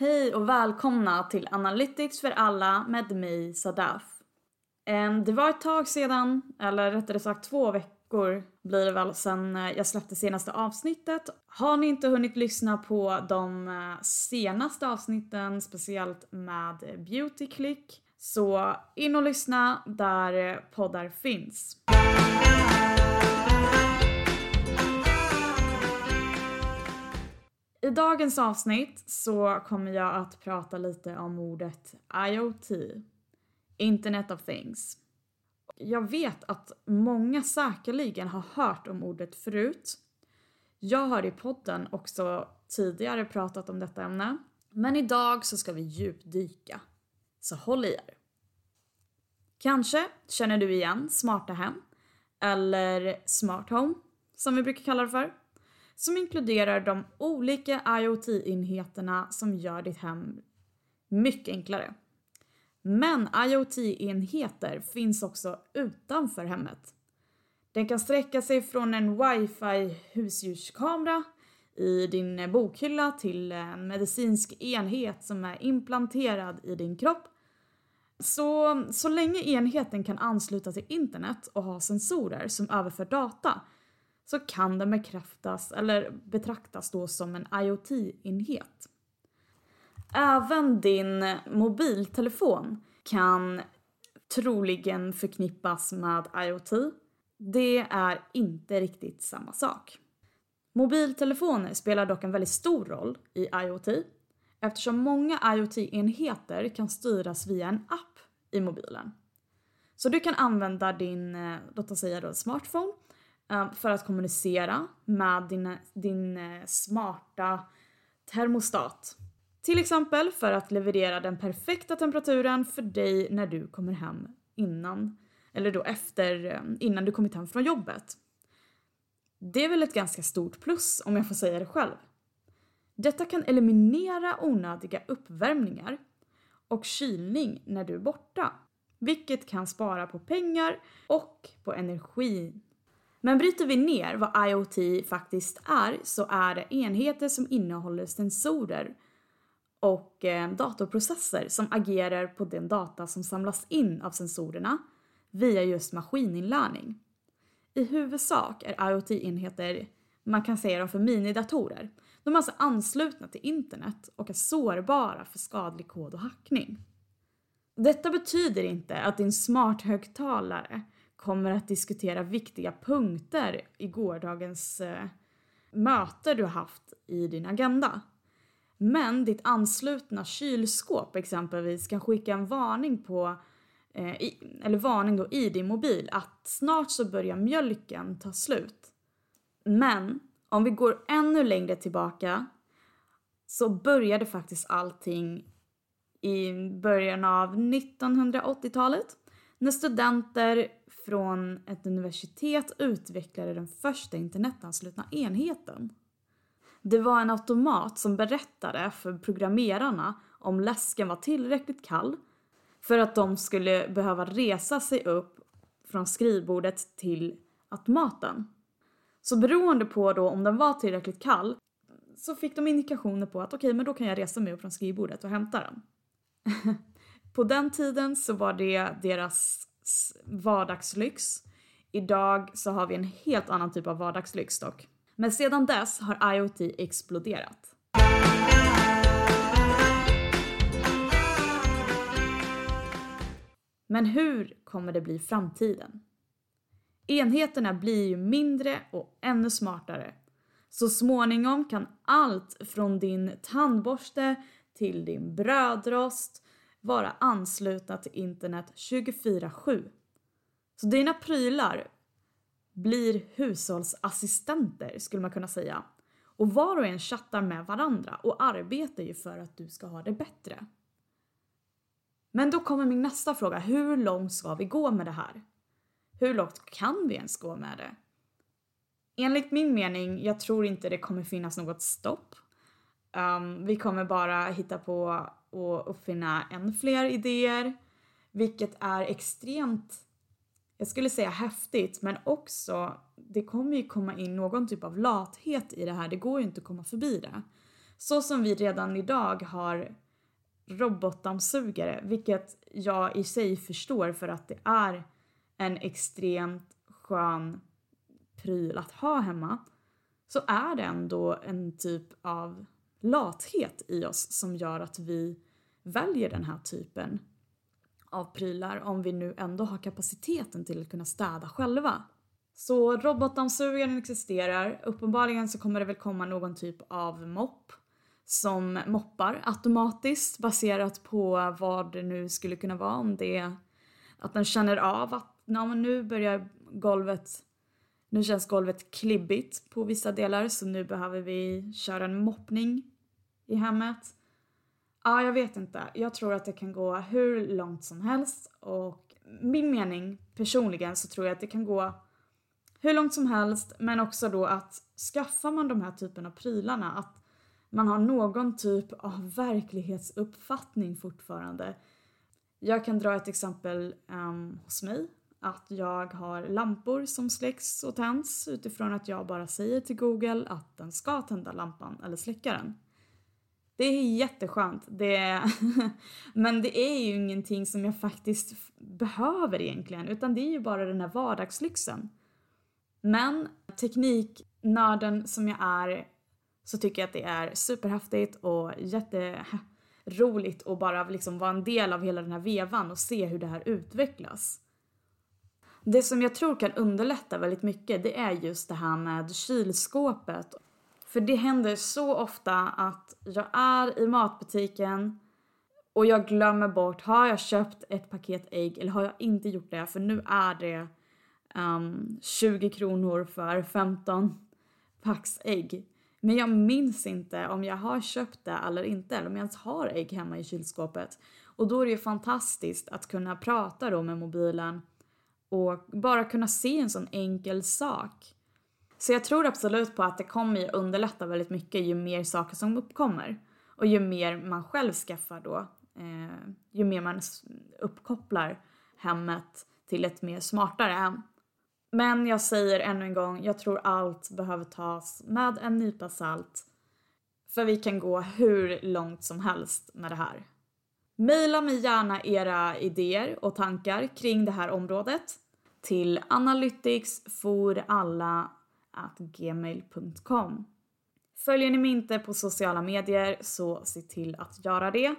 Hej och välkomna till Analytics för alla med mig Sadaf. Ehm, det var ett tag sedan, eller rättare sagt två veckor blir det väl sedan eh, jag släppte senaste avsnittet. Har ni inte hunnit lyssna på de eh, senaste avsnitten, speciellt med Beauty Click, så in och lyssna där eh, poddar finns. I dagens avsnitt så kommer jag att prata lite om ordet IoT, Internet of Things. Jag vet att många säkerligen har hört om ordet förut. Jag har i podden också tidigare pratat om detta ämne. Men idag så ska vi djupdyka. Så håll i er. Kanske känner du igen smarta hem eller smart home som vi brukar kalla det för som inkluderar de olika IoT-enheterna som gör ditt hem mycket enklare. Men IoT-enheter finns också utanför hemmet. Den kan sträcka sig från en wifi husdjurskamera i din bokhylla till en medicinsk enhet som är implanterad i din kropp. Så, så länge enheten kan ansluta till internet och ha sensorer som överför data så kan den bekräftas eller betraktas då som en IoT-enhet. Även din mobiltelefon kan troligen förknippas med IoT. Det är inte riktigt samma sak. Mobiltelefoner spelar dock en väldigt stor roll i IoT eftersom många IoT-enheter kan styras via en app i mobilen. Så du kan använda din, eh, låt oss säga då, smartphone Ehm, för att kommunicera med din, din eh, smarta termostat. Till exempel för att leverera den perfekta temperaturen för dig när du kommer hem innan, eller då efter, eh, innan du kommit hem från jobbet. Det är väl ett ganska stort plus om jag får säga det själv. Detta kan eliminera onödiga uppvärmningar och kylning när du är borta, vilket kan spara på pengar och på energi. Men bryter vi ner vad IoT faktiskt är så är det enheter som innehåller sensorer och eh, datorprocesser som agerar på den data som samlas in av sensorerna via just maskininlärning. I huvudsak är IoT-enheter, man kan säga dem för minidatorer. De är alltså anslutna till internet och är sårbara för skadlig kod och hackning. Detta betyder inte att din smarthögtalare kommer att diskutera viktiga punkter i gårdagens eh, möte du har haft i din agenda. Men ditt anslutna kylskåp exempelvis kan skicka en varning på eh, i, eller varning då i din mobil att snart så börjar mjölken ta slut. Men om vi går ännu längre tillbaka så började faktiskt allting i början av 1980-talet när studenter från ett universitet utvecklade den första internetanslutna enheten. Det var en automat som berättade för programmerarna om läsken var tillräckligt kall för att de skulle behöva resa sig upp från skrivbordet till automaten. Så beroende på då om den var tillräckligt kall så fick de indikationer på att okej, okay, men då kan jag resa mig upp från skrivbordet och hämta den. på den tiden så var det deras vardagslyx. Idag så har vi en helt annan typ av vardagslyx dock. Men sedan dess har IoT exploderat. Men hur kommer det bli i framtiden? Enheterna blir ju mindre och ännu smartare. Så småningom kan allt från din tandborste till din brödrost vara anslutna till internet 24-7. Så dina prylar blir hushållsassistenter skulle man kunna säga. Och var och en chattar med varandra och arbetar ju för att du ska ha det bättre. Men då kommer min nästa fråga, hur långt ska vi gå med det här? Hur långt kan vi ens gå med det? Enligt min mening, jag tror inte det kommer finnas något stopp. Um, vi kommer bara hitta på och uppfinna än fler idéer, vilket är extremt jag skulle säga häftigt men också det kommer ju komma in någon typ av lathet i det här, det går ju inte att komma förbi det. Så som vi redan idag har robotdammsugare, vilket jag i sig förstår för att det är en extremt skön pryl att ha hemma, så är det ändå en typ av lathet i oss som gör att vi väljer den här typen av prylar om vi nu ändå har kapaciteten till att kunna städa själva. Så robotdammsugaren existerar. Uppenbarligen så kommer det väl komma någon typ av mopp som moppar automatiskt baserat på vad det nu skulle kunna vara. Om det är att den känner av att nu börjar golvet, nu känns golvet klibbigt på vissa delar så nu behöver vi köra en moppning i hemmet. Ja, jag vet inte. Jag tror att det kan gå hur långt som helst och min mening personligen så tror jag att det kan gå hur långt som helst men också då att skaffar man de här typen av prylarna att man har någon typ av verklighetsuppfattning fortfarande. Jag kan dra ett exempel um, hos mig. Att jag har lampor som släcks och tänds utifrån att jag bara säger till Google att den ska tända lampan eller släcka den. Det är jätteskönt. Det men det är ju ingenting som jag faktiskt behöver egentligen utan det är ju bara den här vardagslyxen. Men tekniknörden som jag är så tycker jag att det är superhäftigt och jätteroligt att bara liksom vara en del av hela den här vevan och se hur det här utvecklas. Det som jag tror kan underlätta väldigt mycket det är just det här med kylskåpet. För det händer så ofta att jag är i matbutiken och jag glömmer bort, har jag köpt ett paket ägg eller har jag inte gjort det? För nu är det ehm, um, 20 kronor för 15 packs ägg. Men jag minns inte om jag har köpt det eller inte, eller om jag ens har ägg hemma i kylskåpet. Och då är det ju fantastiskt att kunna prata då med mobilen och bara kunna se en sån enkel sak. Så jag tror absolut på att det kommer ju underlätta väldigt mycket ju mer saker som uppkommer. Och ju mer man själv skaffar då, eh, ju mer man uppkopplar hemmet till ett mer smartare hem. Men jag säger ännu en gång, jag tror allt behöver tas med en nypa salt. För vi kan gå hur långt som helst med det här. Maila mig gärna era idéer och tankar kring det här området till analyticsforalla.gmail.com Följer ni mig inte på sociala medier så se till att göra det.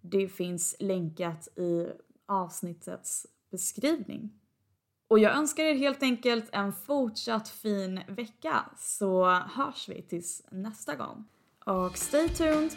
Det finns länkat i avsnittets beskrivning. Och jag önskar er helt enkelt en fortsatt fin vecka så hörs vi tills nästa gång. Och stay tuned!